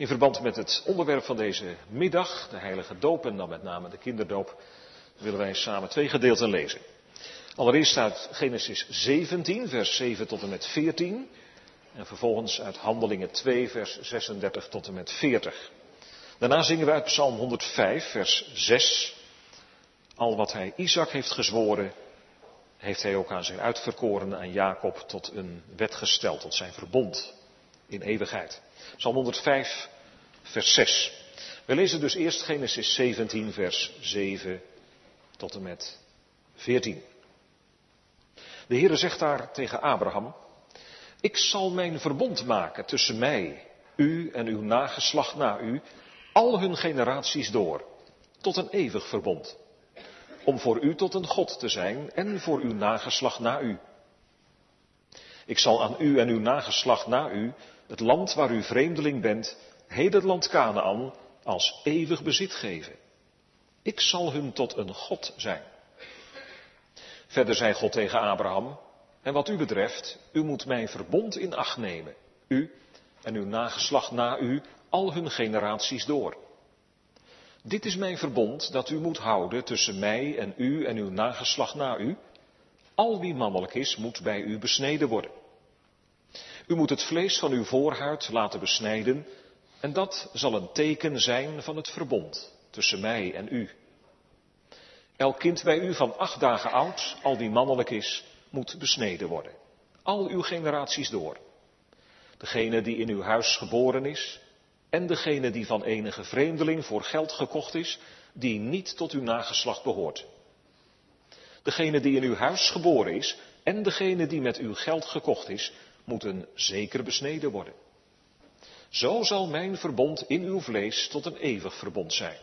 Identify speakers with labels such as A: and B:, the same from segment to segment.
A: In verband met het onderwerp van deze middag, de heilige doop en dan met name de kinderdoop, willen wij samen twee gedeelten lezen. Allereerst uit Genesis 17, vers 7 tot en met 14. En vervolgens uit Handelingen 2, vers 36 tot en met 40. Daarna zingen we uit Psalm 105, vers 6. Al wat hij Isaac heeft gezworen, heeft hij ook aan zijn uitverkorenen, aan Jacob, tot een wet gesteld, tot zijn verbond in eeuwigheid. Psalm 105, vers 6. We lezen dus eerst Genesis 17, vers 7 tot en met 14. De Heere zegt daar tegen Abraham, ik zal mijn verbond maken tussen mij, u en uw nageslacht na u, al hun generaties door, tot een eeuwig verbond. Om voor u tot een God te zijn en voor uw nageslacht na u. Ik zal aan u en uw nageslacht na u het land waar u vreemdeling bent, heden het land Canaan, als eeuwig bezit geven. Ik zal hun tot een God zijn. Verder zei God tegen Abraham, en wat u betreft, u moet mijn verbond in acht nemen, u en uw nageslacht na u, al hun generaties door. Dit is mijn verbond dat u moet houden tussen mij en u en uw nageslacht na u. Al wie mannelijk is, moet bij u besneden worden. U moet het vlees van uw voorhuid laten besnijden en dat zal een teken zijn van het verbond tussen mij en u. Elk kind bij u van acht dagen oud, al die mannelijk is, moet besneden worden. Al uw generaties door. Degene die in uw huis geboren is en degene die van enige vreemdeling voor geld gekocht is, die niet tot uw nageslacht behoort. Degene die in uw huis geboren is en degene die met uw geld gekocht is, moeten zeker besneden worden. Zo zal mijn verbond in uw vlees tot een eeuwig verbond zijn.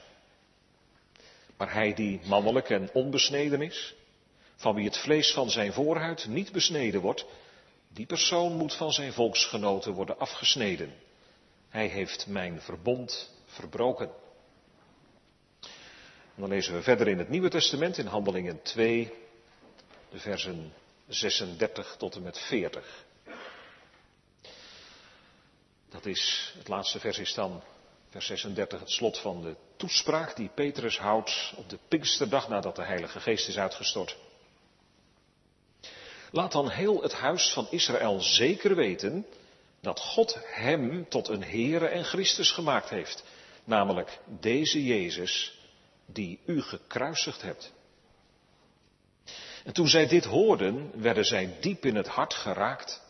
A: Maar hij die mannelijk en onbesneden is, van wie het vlees van zijn voorhuid niet besneden wordt, die persoon moet van zijn volksgenoten worden afgesneden. Hij heeft mijn verbond verbroken. En dan lezen we verder in het Nieuwe Testament, in Handelingen 2, de versen 36 tot en met 40. Dat is, het laatste vers is dan vers 36, het slot van de toespraak die Petrus houdt op de Pinksterdag nadat de Heilige Geest is uitgestort. Laat dan heel het huis van Israël zeker weten dat God hem tot een Heere en Christus gemaakt heeft, namelijk deze Jezus die u gekruisigd hebt. En toen zij dit hoorden, werden zij diep in het hart geraakt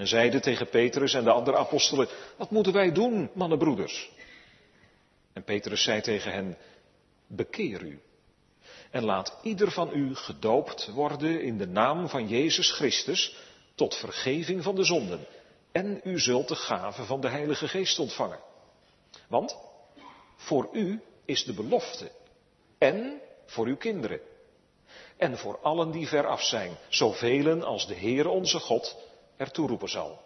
A: en zeiden tegen Petrus en de andere apostelen, wat moeten wij doen, mannenbroeders? En Petrus zei tegen hen, bekeer u en laat ieder van u gedoopt worden in de naam van Jezus Christus tot vergeving van de zonden. En u zult de gave van de Heilige Geest ontvangen. Want voor u is de belofte en voor uw kinderen en voor allen die veraf zijn, zoveel als de Heere onze God ertoe roepen zal.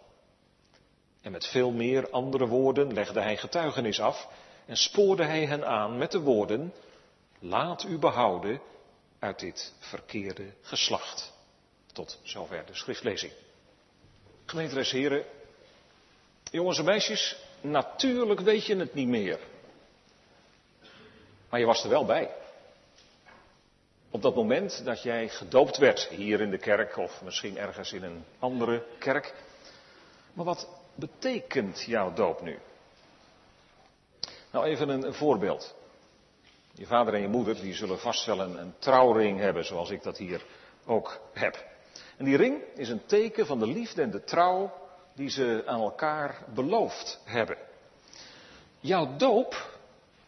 A: En met veel meer andere woorden legde hij getuigenis af en spoorde hij hen aan met de woorden, laat u behouden uit dit verkeerde geslacht. Tot zover de schriftlezing. Gemeenteres heren, jongens en meisjes, natuurlijk weet je het niet meer. Maar je was er wel bij. Op dat moment dat jij gedoopt werd hier in de kerk of misschien ergens in een andere kerk. Maar wat betekent jouw doop nu? Nou, even een, voorbeeld. Je vader en je moeder die zullen vast wel een, een trouwring hebben, zoals ik dat hier ook heb. En die ring is een teken van de liefde en de trouw die ze aan elkaar beloofd hebben. Jouw doop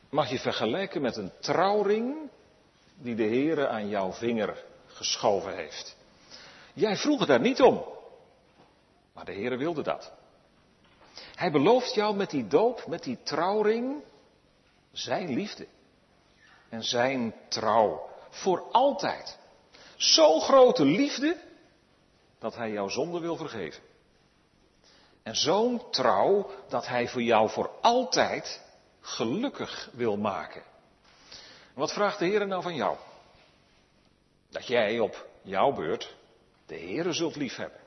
A: mag je vergelijken met een trouwring die de Heere aan jouw vinger geschoven heeft. Jij vroeg daar niet om, maar de Heere wilde dat. Hij belooft jou met die doop, met die trouwring, zijn liefde en zijn trouw voor altijd. Zo'n grote liefde dat hij jouw zonde wil vergeven. En zo'n trouw dat hij voor jou voor altijd gelukkig wil maken. Wat vraagt de Heer nou van jou? Dat jij op jouw beurt de Heer zult liefhebben.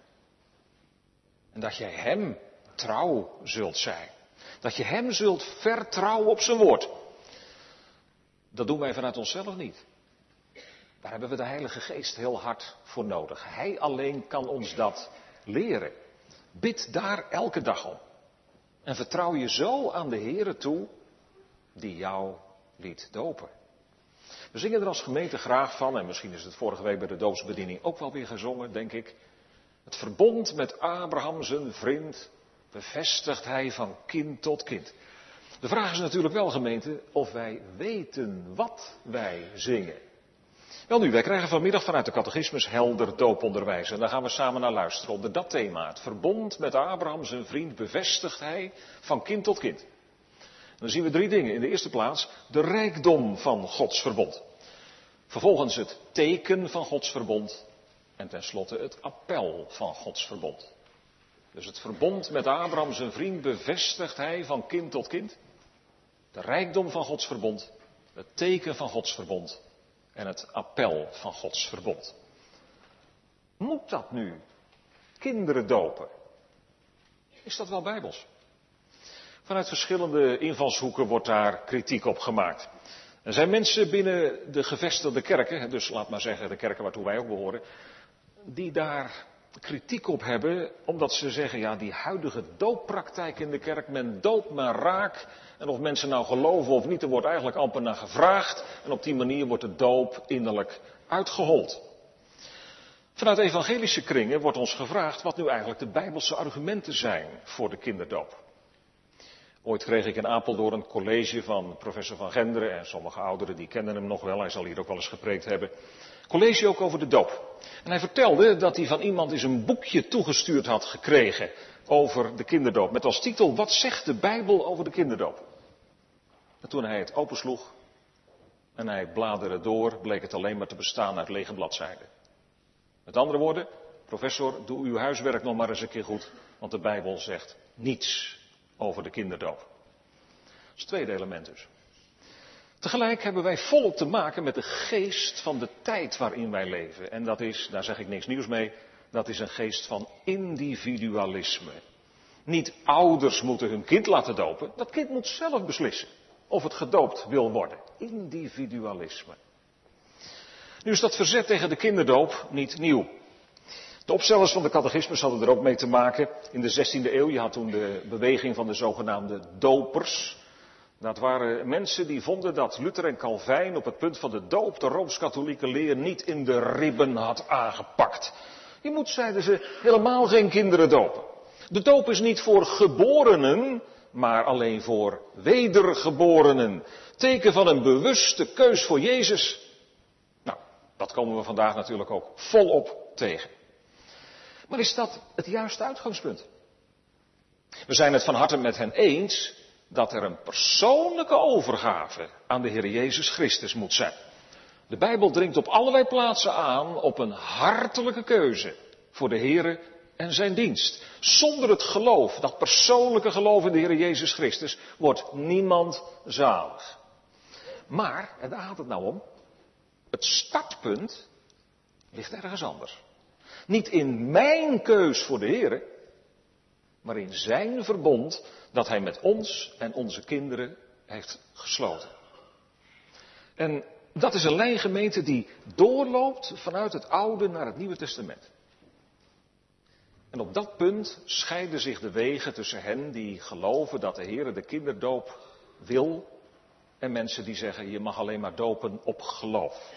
A: En dat jij Hem trouw zult zijn. Dat je Hem zult vertrouwen op zijn woord. Dat doen wij vanuit onszelf niet. Daar hebben we de Heilige Geest heel hard voor nodig. Hij alleen kan ons dat leren. Bid daar elke dag om. En vertrouw je zo aan de Here toe die jou liet dopen. We zingen er als gemeente graag van, en misschien is het vorige week bij de doopsbediening ook wel weer gezongen, denk ik. Het verbond met Abraham, zijn vriend, bevestigt hij van kind tot kind. De vraag is natuurlijk wel, gemeente, of wij weten wat wij zingen. Wel nu, wij krijgen vanmiddag vanuit de catechismus helder dooponderwijs. En daar gaan we samen naar luisteren onder dat thema. Het verbond met Abraham, zijn vriend, bevestigt hij van kind tot kind. Dan zien we drie dingen. In de eerste plaats de rijkdom van Gods verbond. Vervolgens het teken van Gods verbond. En tenslotte het appel van Gods verbond. Dus het verbond met Abraham, zijn vriend, bevestigt hij van kind tot kind. De rijkdom van Gods verbond. Het teken van Gods verbond en het appel van Gods verbond. Moet dat nu? Kinderen dopen? Is dat wel bijbels? Vanuit verschillende invalshoeken wordt daar kritiek op gemaakt. Er zijn mensen binnen de gevestigde kerken, dus laat maar zeggen de kerken waartoe wij ook behoren, die daar kritiek op hebben, omdat ze zeggen, ja, die huidige dooppraktijk in de kerk, men doopt maar raak. En of mensen nou geloven of niet, er wordt eigenlijk amper naar gevraagd. En op die manier wordt de doop innerlijk uitgehold. Vanuit evangelische kringen wordt ons gevraagd wat nu eigenlijk de bijbelse argumenten zijn voor de kinderdoop. Ooit kreeg ik in Apeldoorn een college van professor Van Genderen en sommige ouderen die kennen hem nog wel, hij zal hier ook wel eens gepreekt hebben. College ook over de doop. En hij vertelde dat hij van iemand eens een boekje toegestuurd had gekregen over de kinderdoop. Met als titel, wat zegt de Bijbel over de kinderdoop? En toen hij het opensloeg en hij bladerde door, bleek het alleen maar te bestaan uit lege bladzijden. Met andere woorden, professor, doe uw huiswerk nog maar eens een keer goed, want de Bijbel zegt niets over de kinderdoop. Dat is het tweede element dus. Tegelijk hebben wij volop te maken met de geest van de tijd waarin wij leven. En dat is, daar zeg ik niks nieuws mee, dat is een geest van individualisme. Niet ouders moeten hun kind laten dopen, dat kind moet zelf beslissen of het gedoopt wil worden. Individualisme. Nu is dat verzet tegen de kinderdoop niet nieuw. De opstellers van de catechismus hadden er ook mee te maken. In de 16e eeuw, je had toen de beweging van de zogenaamde dopers. Dat waren mensen die vonden dat Luther en Calvijn op het punt van de doop de rooms-katholieke leer niet in de ribben had aangepakt. Je moet, zeiden ze, helemaal geen kinderen dopen. De doop is niet voor geborenen, maar alleen voor wedergeborenen. Teken van een bewuste keus voor Jezus. Nou, dat komen we vandaag natuurlijk ook volop tegen. Maar is dat het juiste uitgangspunt? We zijn het van harte met hen eens dat er een persoonlijke overgave aan de Heer Jezus Christus moet zijn. De Bijbel dringt op allerlei plaatsen aan op een hartelijke keuze voor de Heer en zijn dienst. Zonder het geloof, dat persoonlijke geloof in de Heer Jezus Christus, wordt niemand zalig. Maar, en daar gaat het nou om, het startpunt ligt ergens anders. Niet in mijn keus voor de Heer, maar in zijn verbond dat hij met ons en onze kinderen heeft gesloten. En dat is een lijngemeente die doorloopt vanuit het Oude naar het Nieuwe Testament. En op dat punt scheiden zich de wegen tussen hen die geloven dat de Heer de kinderdoop wil en mensen die zeggen je mag alleen maar dopen op geloof.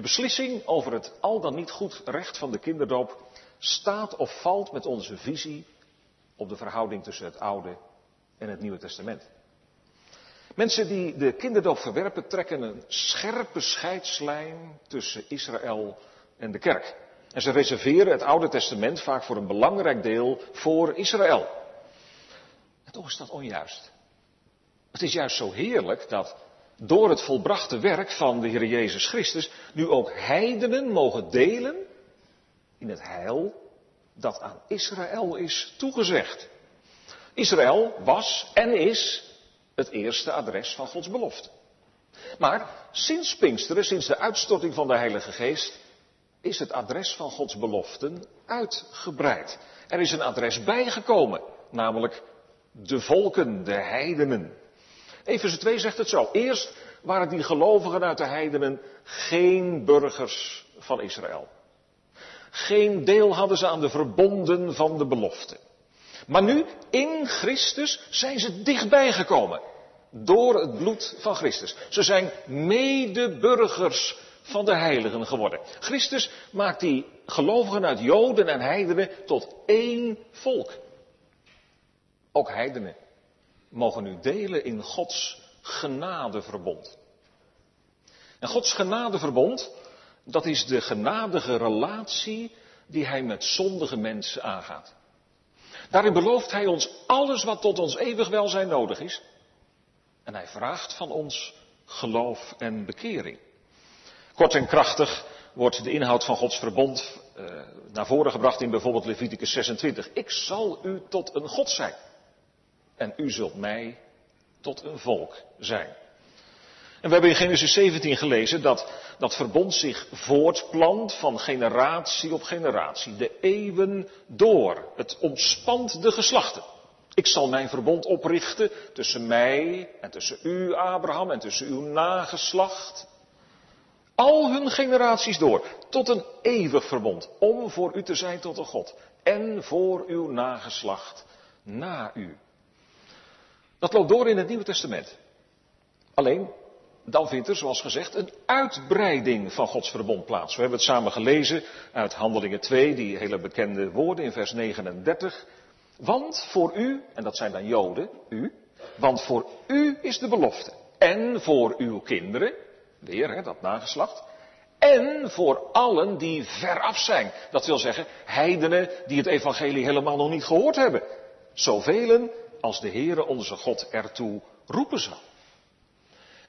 A: De beslissing over het al dan niet goed recht van de kinderdoop staat of valt met onze visie op de verhouding tussen het Oude en het Nieuwe Testament. Mensen die de kinderdoop verwerpen trekken een scherpe scheidslijn tussen Israël en de kerk. En ze reserveren het Oude Testament vaak voor een belangrijk deel voor Israël. En toch is dat onjuist. Het is juist zo heerlijk dat door het volbrachte werk van de Heer Jezus Christus nu ook heidenen mogen delen in het heil dat aan Israël is toegezegd. Israël was en is het eerste adres van Gods belofte. Maar sinds Pinksteren, sinds de uitstorting van de Heilige Geest, is het adres van Gods beloften uitgebreid. Er is een adres bijgekomen, namelijk de volken, de heidenen. Efeze 2 zegt het zo. Eerst waren die gelovigen uit de heidenen geen burgers van Israël. Geen deel hadden ze aan de verbonden van de belofte. Maar nu, in Christus, zijn ze dichtbij gekomen. Door het bloed van Christus. Ze zijn medeburgers van de heiligen geworden. Christus maakt die gelovigen uit Joden en heidenen tot één volk. Ook heidenen mogen nu delen in Gods genadeverbond. En Gods genadeverbond, dat is de genadige relatie die Hij met zondige mensen aangaat. Daarin belooft Hij ons alles wat tot ons eeuwig welzijn nodig is. En Hij vraagt van ons geloof en bekering. Kort en krachtig wordt de inhoud van Gods verbond uh, naar voren gebracht in bijvoorbeeld Leviticus 26. Ik zal u tot een God zijn. En u zult mij tot een volk zijn. En we hebben in Genesis 17 gelezen dat dat verbond zich voortplant van generatie op generatie, de eeuwen door. Het ontspant de geslachten. Ik zal mijn verbond oprichten tussen mij en tussen u, Abraham, en tussen uw nageslacht. Al hun generaties door, tot een eeuwig verbond, om voor u te zijn tot een God. En voor uw nageslacht na u. Dat loopt door in het Nieuwe Testament. Alleen, dan vindt er, zoals gezegd, een uitbreiding van Gods verbond plaats. We hebben het samen gelezen uit Handelingen 2, die hele bekende woorden in vers 39. Want voor u, en dat zijn dan Joden, u, want voor u is de belofte. En voor uw kinderen, weer hè, dat nageslacht. En voor allen die veraf zijn. Dat wil zeggen, heidenen die het evangelie helemaal nog niet gehoord hebben. Zoveel als de Heere onze God ertoe roepen zal.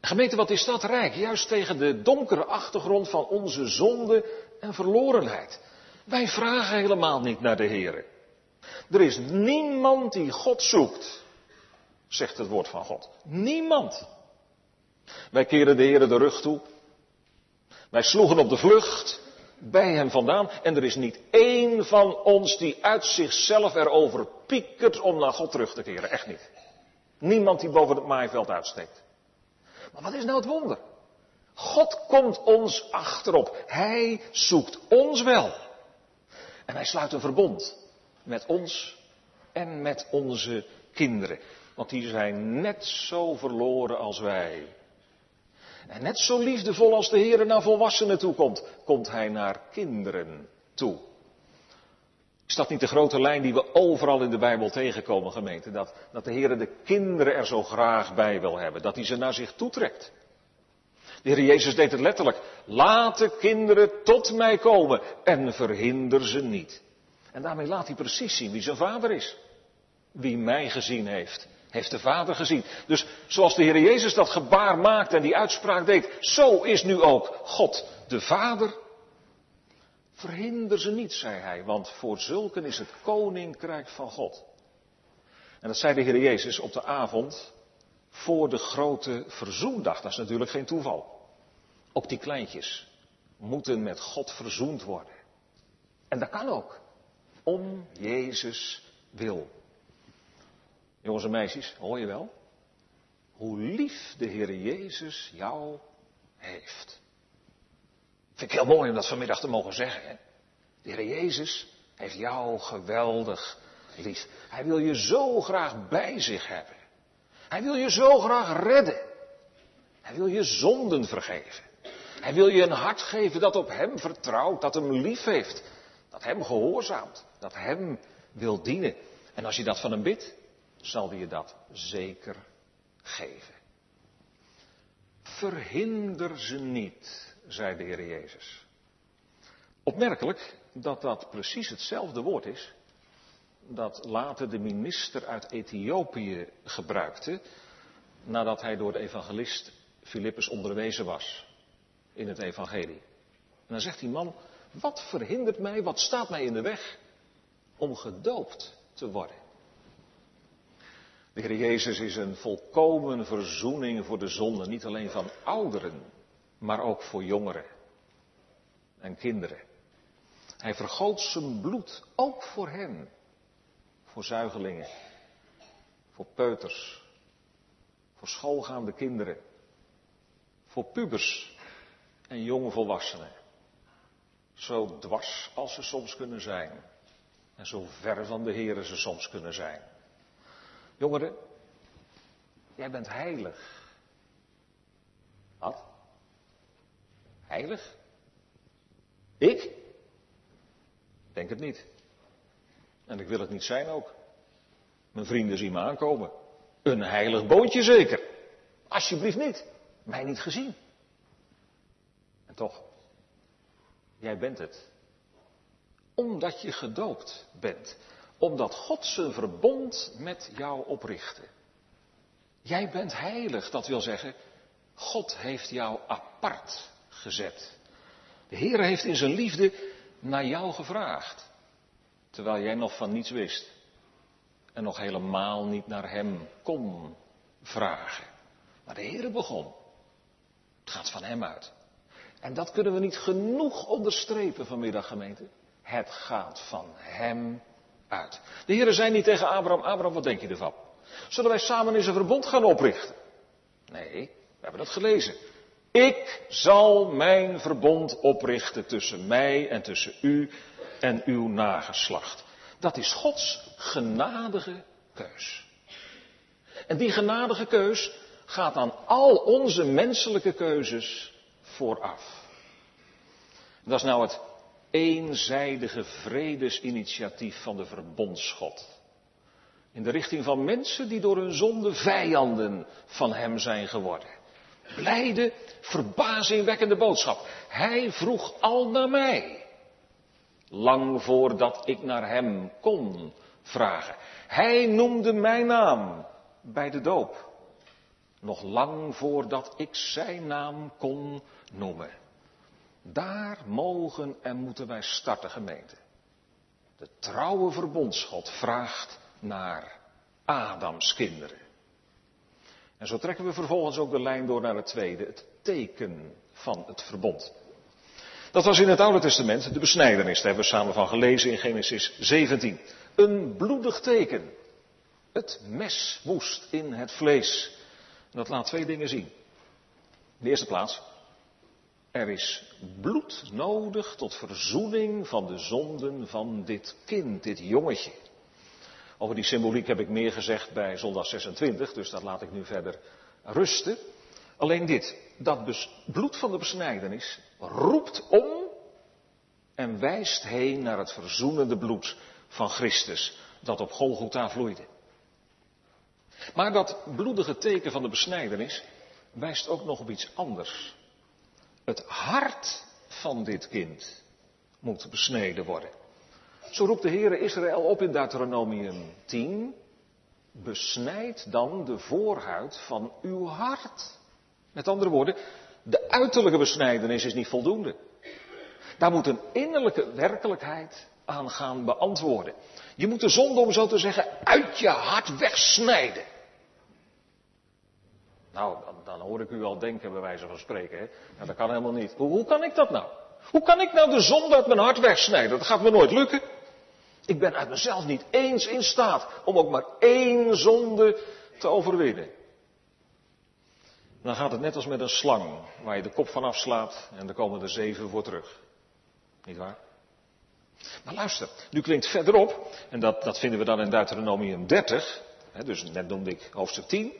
A: Gemeente, wat is dat rijk? Juist tegen de donkere achtergrond van onze zonde en verlorenheid. Wij vragen helemaal niet naar de Heere. Er is niemand die God zoekt, zegt het woord van God. Niemand. Wij keren de Heere de rug toe. Wij sloegen op de vlucht bij hem vandaan. En er is niet één van ons die uit zichzelf erover piekert om naar God terug te keren. Echt niet. Niemand die boven het maaiveld uitsteekt. Maar wat is nou het wonder? God komt ons achterop. Hij zoekt ons wel. En hij sluit een verbond met ons en met onze kinderen. Want die zijn net zo verloren als wij. En net zo liefdevol als de Heer naar volwassenen toe komt, komt Hij naar kinderen toe. Is dat niet de grote lijn die we overal in de Bijbel tegenkomen, gemeente? Dat, dat de Heer de kinderen er zo graag bij wil hebben, dat hij ze naar zich toetrekt. De Heer Jezus deed het letterlijk. Laat de kinderen tot mij komen en verhinder ze niet. En daarmee laat hij precies zien wie zijn vader is. Wie mij gezien heeft, heeft de Vader gezien. Dus zoals de Heer Jezus dat gebaar maakte en die uitspraak deed, zo is nu ook God de Vader. Verhinder ze niet, zei hij, want voor zulken is het koninkrijk van God. En dat zei de Heer Jezus op de avond voor de grote verzoendag. Dat is natuurlijk geen toeval. Ook die kleintjes moeten met God verzoend worden. En dat kan ook. Om Jezus wil. Jongens en meisjes, hoor je wel? Hoe lief de Heer Jezus jou heeft. Vind ik heel mooi om dat vanmiddag te mogen zeggen. Hè? De Heer Jezus heeft jou geweldig lief. Hij wil je zo graag bij zich hebben. Hij wil je zo graag redden. Hij wil je zonden vergeven. Hij wil je een hart geven dat op Hem vertrouwt, dat Hem lief heeft, dat Hem gehoorzaamt, dat Hem wil dienen. En als je dat van Hem bidt, zal hij je dat zeker geven. Verhinder ze niet, zei de Heer Jezus. Opmerkelijk dat dat precies hetzelfde woord is dat later de minister uit Ethiopië gebruikte nadat hij door de evangelist Filippus onderwezen was in het evangelie. En dan zegt die man, wat verhindert mij, wat staat mij in de weg om gedoopt te worden? De Heer Jezus is een volkomen verzoening voor de zonde, niet alleen van ouderen, maar ook voor jongeren en kinderen. Hij vergoot zijn bloed ook voor hen, voor zuigelingen, voor peuters, voor schoolgaande kinderen, voor pubers en jonge volwassenen. Zo dwars als ze soms kunnen zijn. En zo ver van de Heeren ze soms kunnen zijn. Jongeren, jij bent heilig. Wat? Heilig? Ik? Denk het niet. En ik wil het niet zijn ook. Mijn vrienden zien me aankomen. Een heilig bootje zeker. Alsjeblieft niet. Mij niet gezien. En toch, jij bent het. Omdat je gedoopt bent. Omdat God zijn verbond met jou oprichtte. Jij bent heilig, dat wil zeggen, God heeft jou apart gezet. De Heer heeft in zijn liefde naar jou gevraagd. Terwijl jij nog van niets wist. En nog helemaal niet naar Hem kon vragen. Maar de Heer begon. Het gaat van Hem uit. En dat kunnen we niet genoeg onderstrepen vanmiddag, gemeente. Het gaat van Hem De Heer zei niet tegen Abraham, Abraham, wat denk je ervan? Zullen wij samen eens een verbond gaan oprichten? Nee, we hebben dat gelezen. Ik zal mijn verbond oprichten tussen mij en tussen u en uw nageslacht. Dat is Gods genadige keus. En die genadige keus gaat aan al onze menselijke keuzes vooraf. Dat is nou het eenzijdige vredesinitiatief van de verbondsgod. In de richting van mensen die door hun zonde vijanden van hem zijn geworden. Blijde, verbazingwekkende boodschap. Hij vroeg al naar mij. Lang voordat ik naar hem kon vragen. Hij noemde mijn naam bij de doop. Nog lang voordat ik zijn naam kon noemen. Daar mogen en moeten wij starten, gemeente. De trouwe verbondsgod vraagt naar Adams kinderen. En zo trekken we vervolgens ook de lijn door naar het tweede, het teken van het verbond. Dat was in het Oude Testament de besnijdenis, daar hebben we samen van gelezen in Genesis 17. Een bloedig teken. Het mes moest in het vlees. En dat laat twee dingen zien. In de eerste plaats, er is bloed nodig tot verzoening van de zonden van dit kind, dit jongetje. Over die symboliek heb ik meer gezegd bij zondag 26, dus dat laat ik nu verder rusten. Alleen dit, dat bloed van de besnijdenis roept om en wijst heen naar het verzoenende bloed van Christus dat op Golgotha vloeide. Maar dat bloedige teken van de besnijdenis wijst ook nog op iets anders. Het hart van dit kind moet besneden worden. Zo roept de Heere Israël op in Deuteronomium 10. Besnijd dan de voorhuid van uw hart. Met andere woorden, de uiterlijke besnijdenis is niet voldoende. Daar moet een innerlijke werkelijkheid aan gaan beantwoorden. Je moet de zonde, om zo te zeggen, uit je hart wegsnijden. Nou, dan, hoor ik u al denken, bij wijze van spreken. Hè? Nou, dat kan helemaal niet. Hoe, hoe kan ik dat nou? Hoe kan ik nou de zonde uit mijn hart wegsnijden? Dat gaat me nooit lukken. Ik ben uit mezelf niet eens in staat om ook maar één zonde te overwinnen. Dan gaat het net als met een slang, waar je de kop van afslaat en er komen er zeven voor terug. Niet waar? Maar luister, nu klinkt verderop, en dat, dat vinden we dan in Deuteronomium 30, hè, dus net noemde ik hoofdstuk 10.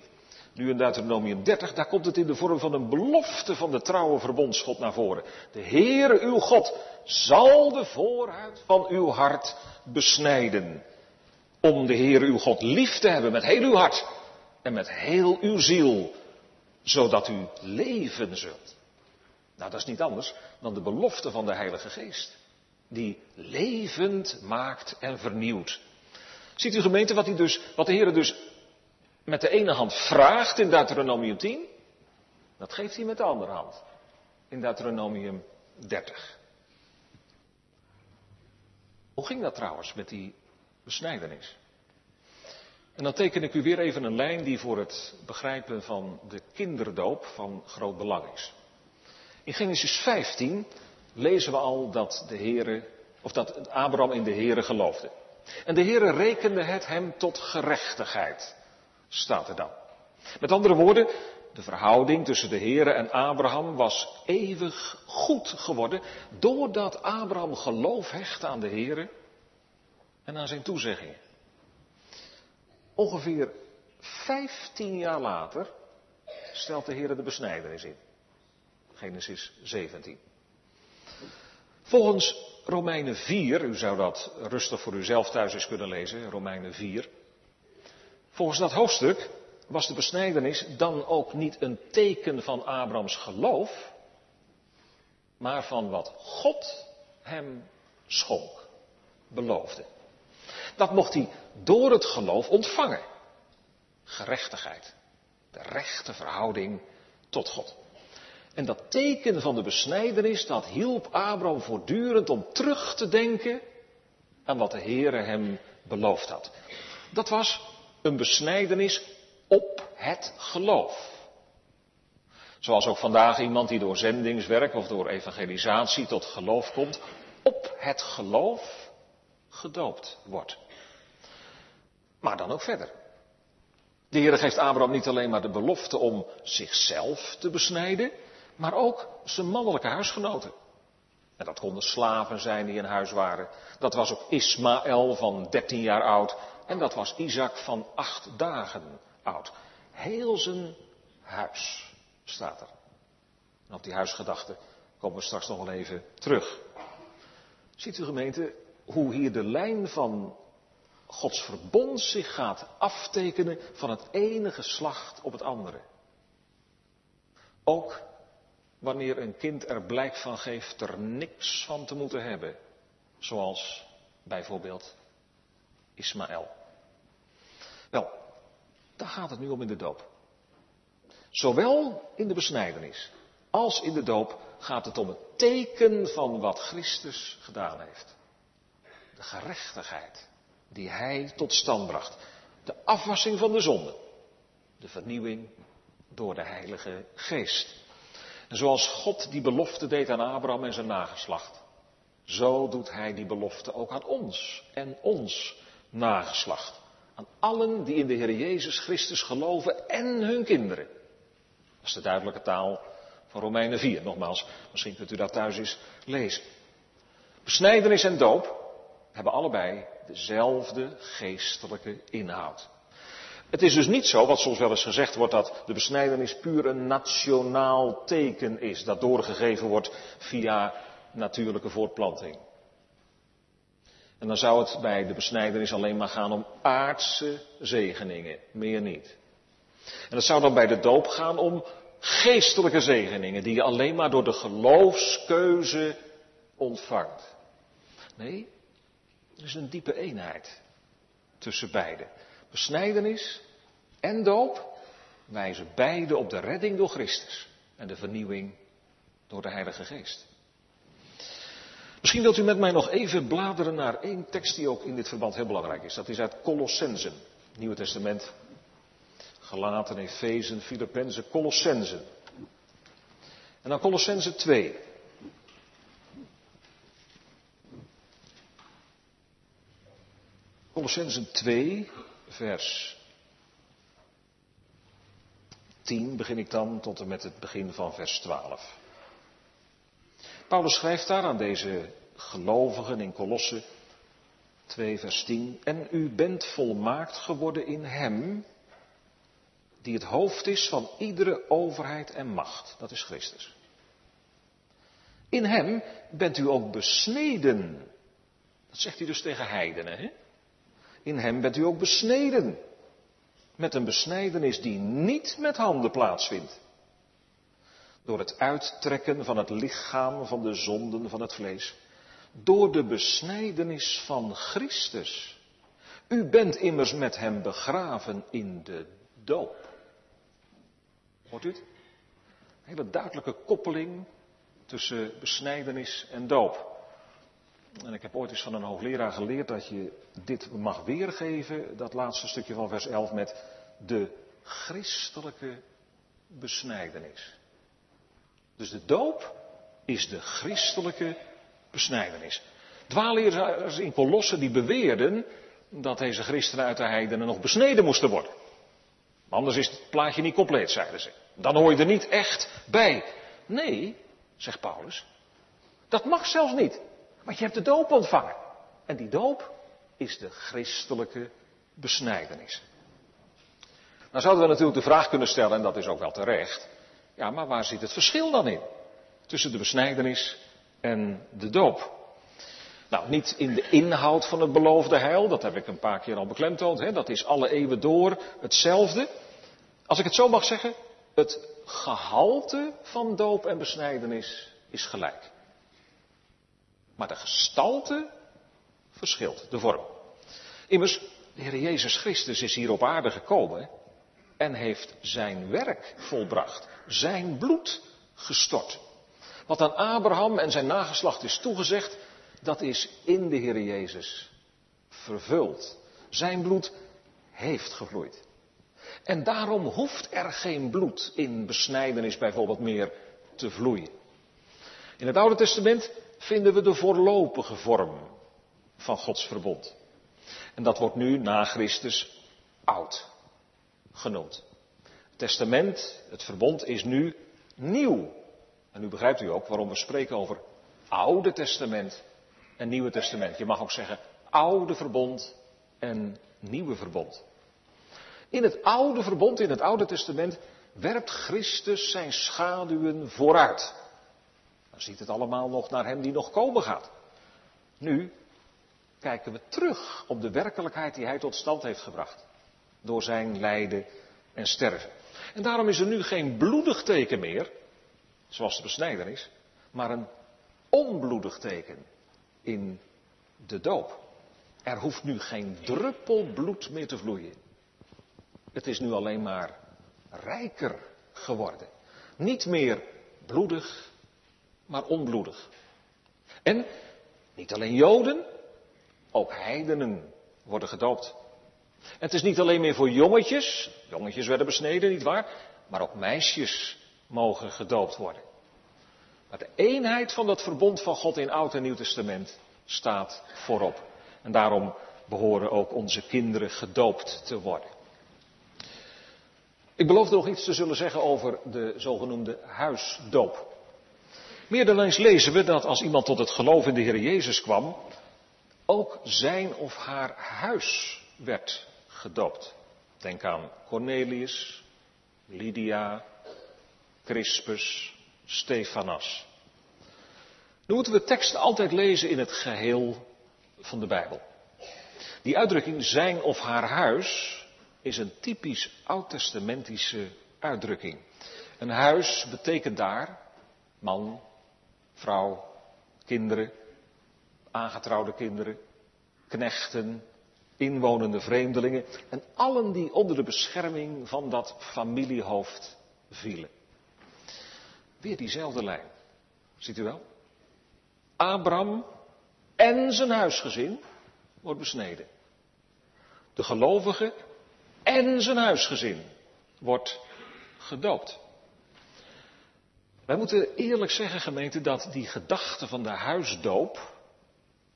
A: Nu in Deuteronomium 30, daar komt het in de vorm van een belofte van de trouwe verbondsgod naar voren. De Heere uw God zal de voorhuid van uw hart besnijden. Om de Heere uw God lief te hebben met heel uw hart en met heel uw ziel, zodat u leven zult. Nou, dat is niet anders dan de belofte van de Heilige Geest. Die levend maakt en vernieuwt. Ziet u gemeente wat, dus, wat de Heer dus met de ene hand vraagt in Deuteronomium 10? Dat geeft hij met de andere hand. In Deuteronomium 30. Hoe ging dat trouwens met die besnijdenis? En dan teken ik u weer even een lijn die voor het begrijpen van de kinderdoop van groot belang is. In Genesis 15 lezen we al dat de Heere, of dat Abraham in de Heere geloofde. En de Heere rekende het hem tot gerechtigheid. Staat er dan. Met andere woorden, de verhouding tussen de Here en Abraham was eeuwig goed geworden doordat Abraham geloof hecht aan de Here en aan zijn toezeggingen. Ongeveer 15 jaar later stelt de Heer de besnijdenis in. Genesis 17. Volgens Romeinen 4, u zou dat rustig voor uzelf thuis eens kunnen lezen, Romeinen 4. Volgens dat hoofdstuk was de besnijdenis dan ook niet een teken van Abrahams geloof, maar van wat God hem schonk, beloofde. Dat mocht hij door het geloof ontvangen. Gerechtigheid. De rechte verhouding tot God. En dat teken van de besnijdenis, dat hielp Abraham voortdurend om terug te denken aan wat de Heere hem beloofd had. Dat was een besnijdenis op het geloof. Zoals ook vandaag iemand die door zendingswerk of door evangelisatie tot geloof komt, op het geloof gedoopt wordt. Maar dan ook verder. De Heer geeft Abraham niet alleen maar de belofte om zichzelf te besnijden, maar ook zijn mannelijke huisgenoten. En dat konden slaven zijn die in huis waren. Dat was ook Ismaël van 13 jaar oud. En dat was Isaac van acht dagen oud. Heel zijn huis staat er. En op die huisgedachte komen we straks nog wel even terug. Ziet u gemeente hoe hier de lijn van Gods verbond zich gaat aftekenen van het ene geslacht op het andere. Ook wanneer een kind er blijk van geeft er niks van te moeten hebben. Zoals bijvoorbeeld Ismaël. Wel, daar gaat het nu om in de doop. Zowel in de besnijdenis als in de doop gaat het om het teken van wat Christus gedaan heeft. De gerechtigheid die Hij tot stand bracht. De afwassing van de zonde. De vernieuwing door de Heilige Geest. En zoals God die belofte deed aan Abraham en zijn nageslacht, zo doet Hij die belofte ook aan ons en ons nageslacht. Aan allen die in de Heer Jezus Christus geloven en hun kinderen. Dat is de duidelijke taal van Romeinen 4. Nogmaals, misschien kunt u dat thuis eens lezen. Besnijdenis en doop hebben allebei dezelfde geestelijke inhoud. Het is dus niet zo, wat soms wel eens gezegd wordt, dat de besnijdenis puur een nationaal teken is, dat doorgegeven wordt via natuurlijke voortplanting. En dan zou het bij de besnijdenis alleen maar gaan om aardse zegeningen, meer niet. En het zou dan bij de doop gaan om geestelijke zegeningen, die je alleen maar door de geloofskeuze ontvangt. Nee, er is een diepe eenheid tussen beide. Besnijdenis en doop wijzen beide op de redding door Christus en de vernieuwing door de Heilige Geest. Misschien wilt u met mij nog even bladeren naar één tekst die ook in dit verband heel belangrijk is. Dat is uit Colossensen, Nieuwe Testament. Galaten, Efezen, Filippenzen, Colossensen. En dan Colossensen 2. Colossensen 2, vers 10 begin ik dan tot en met het begin van vers 12. Paulus schrijft daar aan deze gelovigen in Colosse 2, vers 10. En u bent volmaakt geworden in Hem, die het hoofd is van iedere overheid en macht. Dat is Christus. In Hem bent u ook besneden. Dat zegt hij dus tegen heidenen. Hè? In hem bent u ook besneden. Met een besnijdenis die niet met handen plaatsvindt. Door het uittrekken van het lichaam van de zonden van het vlees. Door de besnijdenis van Christus. U bent immers met hem begraven in de doop. Hoort u het? Een hele duidelijke koppeling tussen besnijdenis en doop. En ik heb ooit eens van een hoogleraar geleerd dat je dit mag weergeven, dat laatste stukje van vers 11, met de christelijke besnijdenis. Dus de doop is de christelijke besnijdenis. Dwaalleraars in Kolossen die beweerden dat deze christenen uit de heidenen nog besneden moesten worden. Anders is het plaatje niet compleet, zeiden ze. Dan hoor je er niet echt bij. Nee, zegt Paulus, dat mag zelfs niet. Want je hebt de doop ontvangen. En die doop is de christelijke besnijdenis. Nou zouden we natuurlijk de vraag kunnen stellen, en dat is ook wel terecht. Ja, maar waar zit het verschil dan in? Tussen de besnijdenis en de doop. Nou, niet in de inhoud van het beloofde heil, dat heb ik een paar keer al beklemtoond, hè, dat is alle eeuwen door hetzelfde. Als ik het zo mag zeggen, het gehalte van doop en besnijdenis is gelijk. Maar de gestalte verschilt, de vorm. Immers, de Heer Jezus Christus is hier op aarde gekomen en heeft zijn werk volbracht, zijn bloed gestort. Wat aan Abraham en zijn nageslacht is toegezegd, dat is in de Heer Jezus vervuld. Zijn bloed heeft gevloeid. En daarom hoeft er geen bloed in besnijdenis bijvoorbeeld meer te vloeien. In het Oude Testament vinden we de voorlopige vorm van Gods verbond. En dat wordt nu na Christus oud genoemd. Het testament, het verbond is nu nieuw. En nu begrijpt u ook waarom we spreken over Oude Testament en Nieuwe Testament. Je mag ook zeggen Oude Verbond en Nieuwe Verbond. In het Oude Verbond, in het Oude Testament, werpt Christus zijn schaduwen vooruit. Dan ziet het allemaal nog naar hem die nog komen gaat. Nu kijken we terug op de werkelijkheid die hij tot stand heeft gebracht. Door zijn lijden en sterven. En daarom is er nu geen bloedig teken meer, zoals de besnijdenis, maar een onbloedig teken in de doop. Er hoeft nu geen druppel bloed meer te vloeien. Het is nu alleen maar rijker geworden. Niet meer bloedig, maar onbloedig. En niet alleen Joden, ook heidenen worden gedoopt. het is niet alleen meer voor jongetjes, jongetjes werden besneden, nietwaar, maar ook meisjes mogen gedoopt worden. Maar de eenheid van dat verbond van God in Oud en Nieuw Testament staat voorop. En daarom behoren ook onze kinderen gedoopt te worden. Ik beloofde nog iets te zullen zeggen over de zogenoemde huisdoop. Meer lezen we dat als iemand tot het geloof in de Heer Jezus kwam, ook zijn of haar huis werd gedoopt. Denk aan Cornelius, Lydia, Crispus, Stefanas. Nu moeten we teksten altijd lezen in het geheel van de Bijbel. Die uitdrukking zijn of haar huis is een typisch oud-testamentische uitdrukking. Een huis betekent daar man, vrouw, kinderen, aangetrouwde kinderen, knechten, inwonende vreemdelingen en allen die onder de bescherming van dat familiehoofd vielen. Weer diezelfde lijn. Ziet u wel? Abraham en zijn huisgezin wordt besneden. De gelovigen en zijn huisgezin wordt gedoopt. Wij moeten eerlijk zeggen, gemeente, dat die gedachte van de huisdoop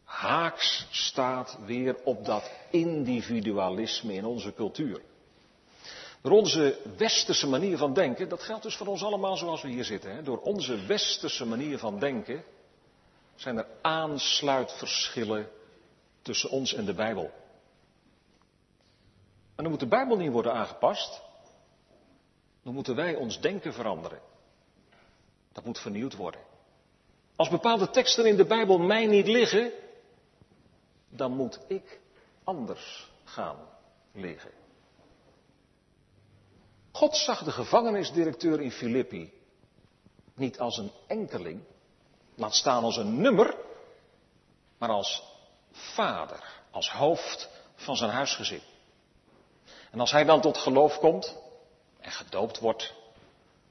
A: haaks staat weer op dat individualisme in onze cultuur. Door onze westerse manier van denken, dat geldt dus voor ons allemaal zoals we hier zitten, hè? door onze westerse manier van denken zijn er aansluitverschillen tussen ons en de Bijbel. En dan moet de Bijbel niet worden aangepast. Dan moeten wij ons denken veranderen. Dat moet vernieuwd worden. Als bepaalde teksten in de Bijbel mij niet liggen, dan moet ik anders gaan liggen. God zag de gevangenisdirecteur in Filippi niet als een enkeling, laat staan als een nummer, maar als vader, als hoofd van zijn huisgezin. En als hij dan tot geloof komt en gedoopt wordt,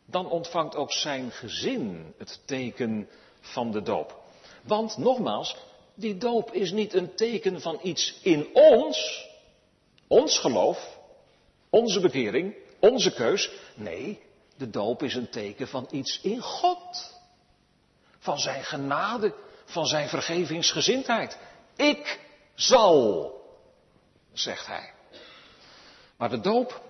A: dan ontvangt ook zijn gezin het teken van de doop. Want nogmaals, die doop is niet een teken van iets in ons, ons geloof, onze bekering, onze keus. Nee, de doop is een teken van iets in God. Van zijn genade, van zijn vergevingsgezindheid. Ik zal, zegt hij. Maar de doop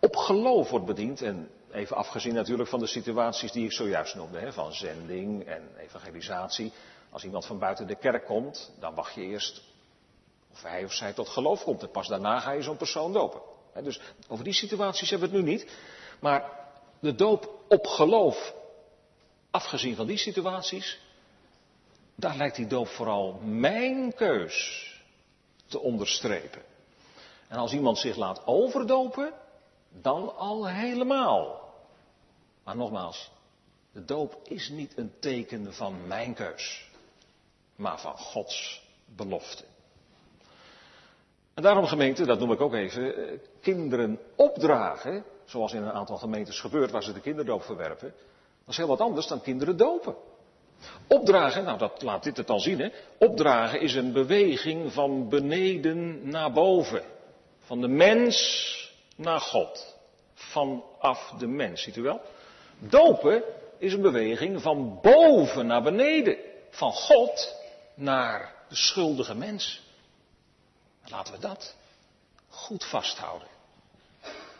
A: op geloof wordt bediend. En even afgezien natuurlijk van de situaties die ik zojuist noemde, hè, van zending en evangelisatie. Als iemand van buiten de kerk komt, dan wacht je eerst of hij of zij tot geloof komt. En pas daarna ga je zo'n persoon dopen. Dus over die situaties hebben we het nu niet. Maar de doop op geloof, afgezien van die situaties, daar lijkt die doop vooral mijn keus te onderstrepen. En als iemand zich laat overdopen, dan al helemaal. Maar nogmaals, de doop is niet een teken van mijn keus, maar van Gods belofte. En daarom gemeente, dat noem ik ook even, eh, kinderen opdragen, zoals in een aantal gemeentes gebeurt waar ze de kinderdoop verwerpen, dat is heel wat anders dan kinderen dopen. Opdragen, nou dat laat dit het al zien, hè. Opdragen is een beweging van beneden naar boven. Van de mens naar God. Vanaf de mens, ziet u wel? Dopen is een beweging van boven naar beneden. Van God naar de schuldige mens. Laten we dat goed vasthouden.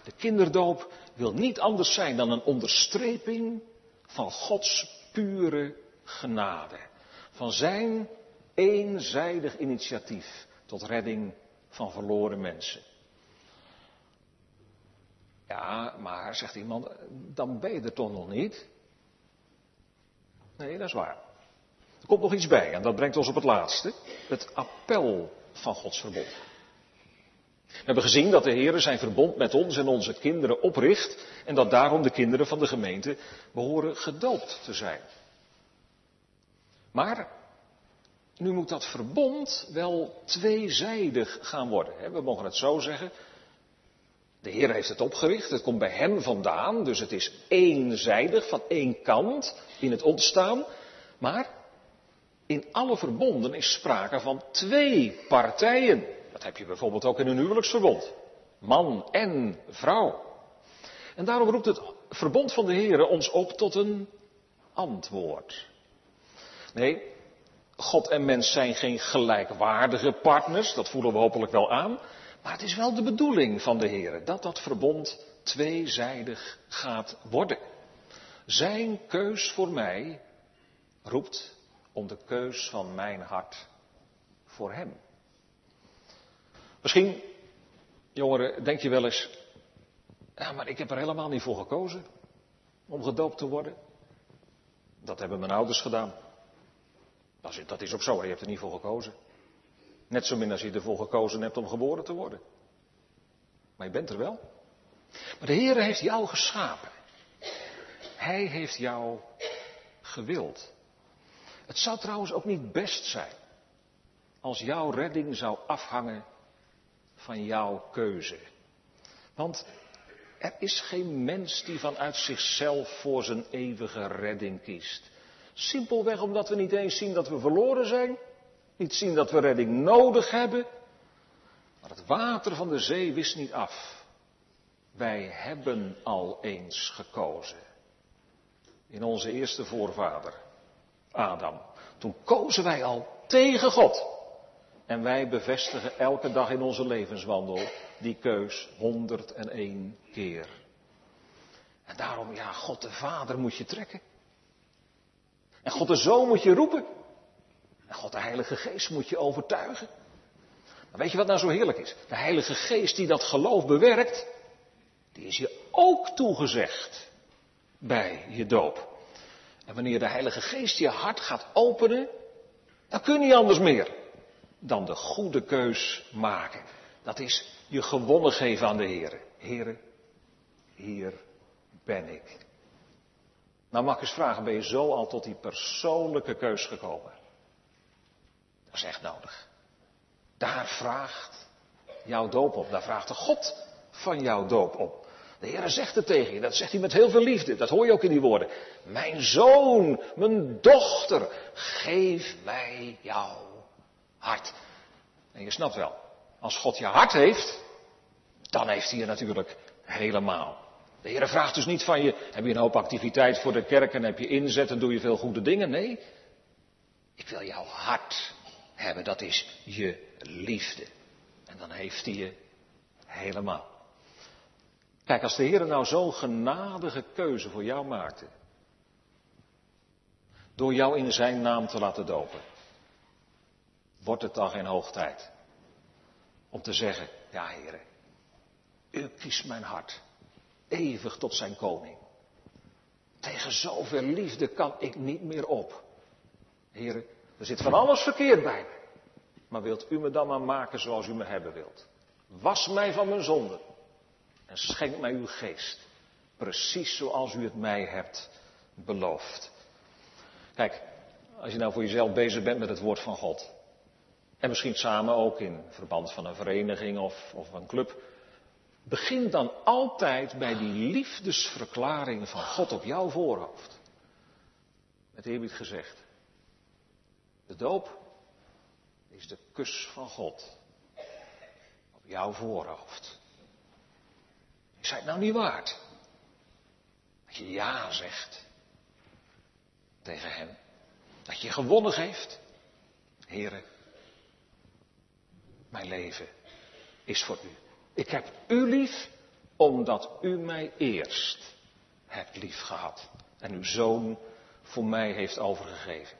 A: De kinderdoop wil niet anders zijn dan een onderstreping van Gods pure genade. Van zijn eenzijdig initiatief tot redding van verloren mensen. Ja, maar, zegt iemand, dan ben je er toch nog niet? Nee, dat is waar. Er komt nog iets bij en dat brengt ons op het laatste. Het appel van Gods verbond. We hebben gezien dat de Heer zijn verbond met ons en onze kinderen opricht en dat daarom de kinderen van de gemeente behoren gedoopt te zijn. Maar nu moet dat verbond wel tweezijdig gaan worden. We mogen het zo zeggen. De Heer heeft het opgericht, het komt bij Hem vandaan, dus het is eenzijdig, van één kant in het ontstaan. Maar in alle verbonden is sprake van twee partijen. Dat heb je bijvoorbeeld ook in een huwelijksverbond. Man en vrouw. En daarom roept het verbond van de Heer ons op tot een antwoord. Nee, God en mens zijn geen gelijkwaardige partners, dat voelen we hopelijk wel aan. Maar het is wel de bedoeling van de Heer dat dat verbond tweezijdig gaat worden. Zijn keus voor mij roept om de keus van mijn hart voor Hem. Misschien, jongeren, denk je wel eens, ja, maar ik heb er helemaal niet voor gekozen om gedoopt te worden. Dat hebben mijn ouders gedaan. Dat is ook zo, je hebt er niet voor gekozen. Net zo min als je ervoor gekozen hebt om geboren te worden. Maar je bent er wel. Maar de Heer heeft jou geschapen. Hij heeft jou gewild. Het zou trouwens ook niet best zijn als jouw redding zou afhangen van jouw keuze. Want er is geen mens die vanuit zichzelf voor zijn eeuwige redding kiest. Simpelweg omdat we niet eens zien dat we verloren zijn, niet zien dat we redding nodig hebben. Maar het water van de zee wist niet af. Wij hebben al eens gekozen. In onze eerste voorvader, Adam. Toen kozen wij al tegen God. En wij bevestigen elke dag in onze levenswandel die keus 101 keer. En daarom, ja, God de Vader moet je trekken. En God de Zoon moet je roepen. God de Heilige Geest moet je overtuigen. Maar weet je wat nou zo heerlijk is? De Heilige Geest die dat geloof bewerkt, die is je ook toegezegd bij je doop. En wanneer de Heilige Geest je hart gaat openen, dan kun je anders meer dan de goede keus maken. Dat is je gewonnen geven aan de Heer. Heer, hier ben ik. Nou mag ik eens vragen, ben je zo al tot die persoonlijke keus gekomen? Echt nodig. Daar vraagt jouw doop op. Daar vraagt de God van jouw doop op. De Heer zegt het tegen je. Dat zegt hij met heel veel liefde. Dat hoor je ook in die woorden. Mijn zoon, mijn dochter, geef mij jouw hart. En je snapt wel, als God je hart heeft, dan heeft hij je natuurlijk helemaal. De Heer vraagt dus niet van je, heb je een hoop activiteit voor de kerk en heb je inzet en doe je veel goede dingen? Nee, ik wil jouw hart hebben, dat is je liefde. En dan heeft hij je helemaal. Kijk, als de Heer nou zo'n genadige keuze voor jou maakte, door jou in zijn naam te laten dopen, wordt het dan geen hoog tijd om te zeggen, ja Heer, u kiest mijn hart eeuwig tot zijn koning. Tegen zoveel liefde kan ik niet meer op. Heren, er zit van alles verkeerd bij me. Maar wilt u me dan maar maken zoals u me hebben wilt? Was mij van mijn zonde. En schenk mij uw geest. Precies zoals u het mij hebt beloofd. Kijk, als je nou voor jezelf bezig bent met het woord van God. En misschien samen ook in verband van een vereniging of, of een club. Begin dan altijd bij die liefdesverklaring van God op jouw voorhoofd. Met eerbied gezegd. De doop is de kus van God op jouw voorhoofd. Is het nou niet waard? Dat je ja zegt tegen hem. Dat je gewonnen geeft. Heren, mijn leven is voor u. Ik heb u lief omdat u mij eerst hebt lief gehad en uw zoon voor mij heeft overgegeven.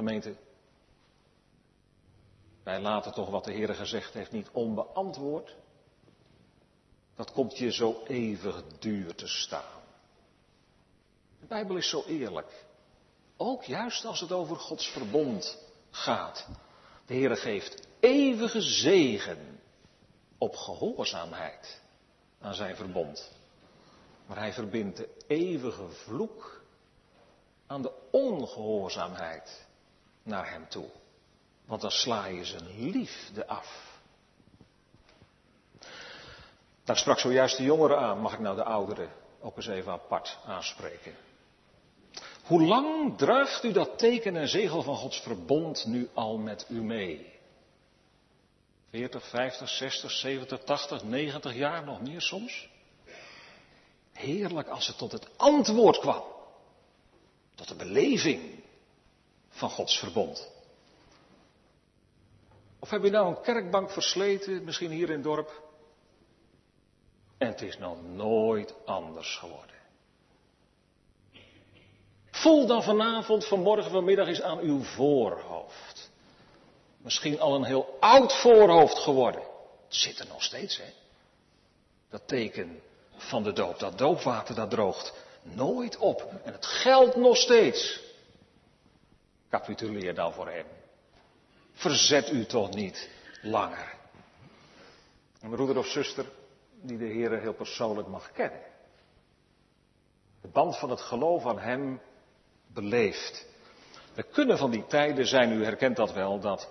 A: Gemeente, wij laten toch wat de Heer gezegd heeft niet onbeantwoord. Dat komt je zo eeuwig duur te staan. De Bijbel is zo eerlijk. Ook juist als het over Gods verbond gaat. De Heer geeft eeuwige zegen op gehoorzaamheid aan zijn verbond. Maar hij verbindt de eeuwige vloek aan de ongehoorzaamheid naar hem toe. Want dan sla je zijn liefde af. Daar sprak zojuist de jongeren aan. Mag ik nou de ouderen ook eens even apart aanspreken? Hoe lang draagt u dat teken en zegel van Gods verbond nu al met u mee? 40, 50, 60, 70, 80, 90 jaar, nog meer soms? Heerlijk als het tot het antwoord kwam. Tot de beleving van Gods verbond. Of heb je nou een kerkbank versleten, misschien hier in het dorp? En het is nog nooit anders geworden. Voel dan vanavond, vanmorgen, vanmiddag eens aan uw voorhoofd. Misschien al een heel oud voorhoofd geworden. Het zit er nog steeds, hè? Dat teken van de doop, dat doopwater, dat droogt nooit op. En het geldt nog steeds. Capituleer dan voor hem. Verzet u toch niet langer. Een broeder of zuster die de Heer heel persoonlijk mag kennen. De band van het geloof aan Hem beleeft. We kunnen van die tijden zijn, u herkent dat wel, dat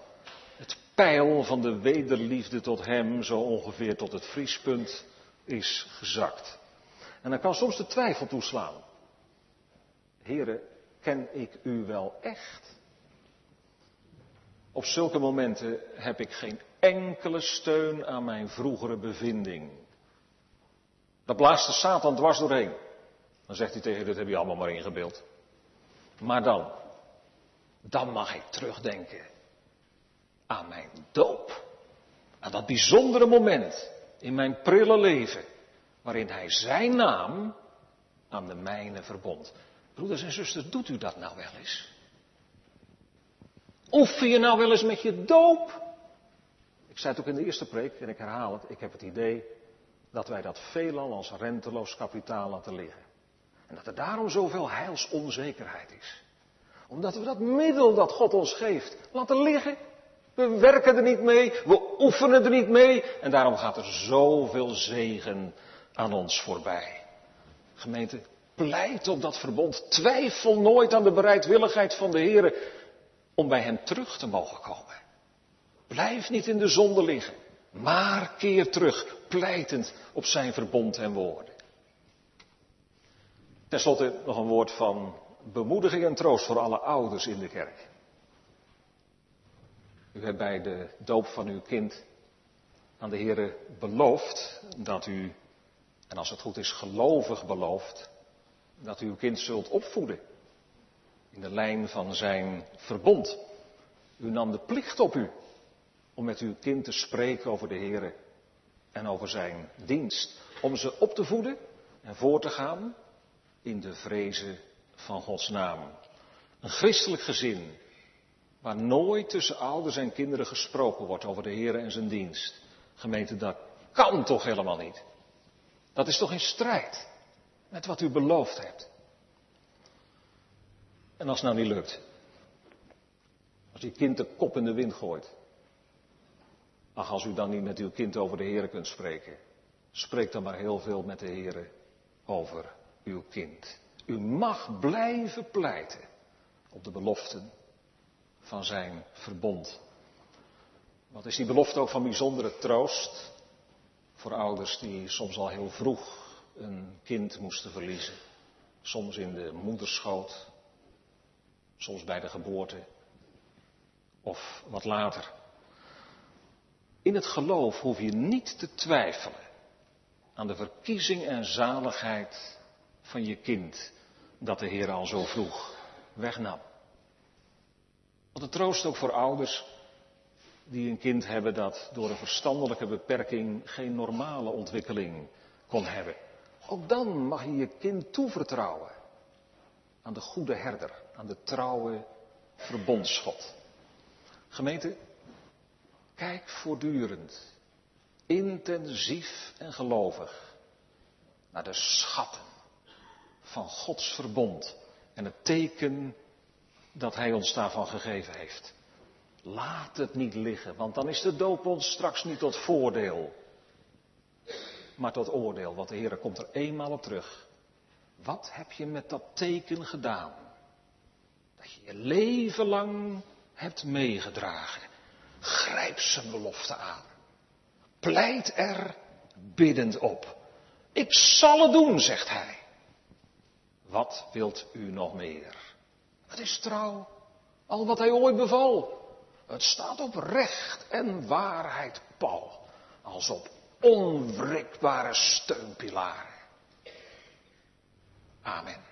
A: het pijl van de wederliefde tot Hem zo ongeveer tot het vriespunt is gezakt. En dan kan soms de twijfel toeslaan. Heren, ken ik u wel echt? Op zulke momenten heb ik geen enkele steun aan mijn vroegere bevinding. Dat blaast de Satan dwars doorheen. Dan zegt hij tegen, dit heb je allemaal maar ingebeeld. Maar dan, dan mag ik terugdenken aan mijn doop. Aan dat bijzondere moment in mijn prille leven, waarin hij zijn naam aan de mijne verbond. Broeders en zusters, doet u dat nou wel eens? Oefen je nou wel eens met je doop? Ik zei het ook in de eerste preek en ik herhaal het. Ik heb het idee dat wij dat veelal als renteloos kapitaal laten liggen. En dat er daarom zoveel heilsonzekerheid is. Omdat we dat middel dat God ons geeft laten liggen. We werken er niet mee, we oefenen er niet mee. En daarom gaat er zoveel zegen aan ons voorbij. Gemeente, pleit op dat verbond. Twijfel nooit aan de bereidwilligheid van de Heer om bij Hem terug te mogen komen. Blijf niet in de zonde liggen, maar keer terug, pleitend op Zijn verbond en woorden. Ten slotte nog een woord van bemoediging en troost voor alle ouders in de kerk. U hebt bij de doop van uw kind aan de Heer beloofd dat u, en als het goed is gelovig beloofd, dat u uw kind zult opvoeden in de lijn van zijn verbond. U nam de plicht op u om met uw kind te spreken over de Heer en over zijn dienst. om ze op te voeden en voor te gaan in de vrezen van Gods naam. Een christelijk gezin waar nooit tussen ouders en kinderen gesproken wordt over de Heer en zijn dienst. Gemeente, dat kan toch helemaal niet. Dat is toch in strijd met wat u beloofd hebt. En als het nou niet lukt, als je kind de kop in de wind gooit, ach, als u dan niet met uw kind over de Heer kunt spreken, spreek dan maar heel veel met de Heer over uw kind. U mag blijven pleiten op de beloften van zijn verbond. Wat is die belofte ook van bijzondere troost voor ouders die soms al heel vroeg een kind moesten verliezen. Soms in de moederschoot, soms bij de geboorte of wat later. In het geloof hoef je niet te twijfelen aan de verkiezing en zaligheid van je kind dat de Heer al zo vroeg wegnam. Wat een troost ook voor ouders die een kind hebben dat door een verstandelijke beperking geen normale ontwikkeling kon hebben. Ook dan mag je je kind toevertrouwen aan de goede herder, aan de trouwe verbondsschot. Gemeente, kijk voortdurend, intensief en gelovig naar de schatten van Gods verbond en het teken dat Hij ons daarvan gegeven heeft. Laat het niet liggen, want dan is de doop ons straks niet tot voordeel, maar tot oordeel, want de Heer komt er eenmaal op terug. Wat heb je met dat teken gedaan? Dat je je leven lang hebt meegedragen. Grijp zijn belofte aan. Pleit er biddend op. Ik zal het doen, zegt hij. Wat wilt u nog meer? Het is trouw. Al wat hij ooit beval. Het staat op recht en waarheid pal. Als op onwrikbare steunpilaren. Amen.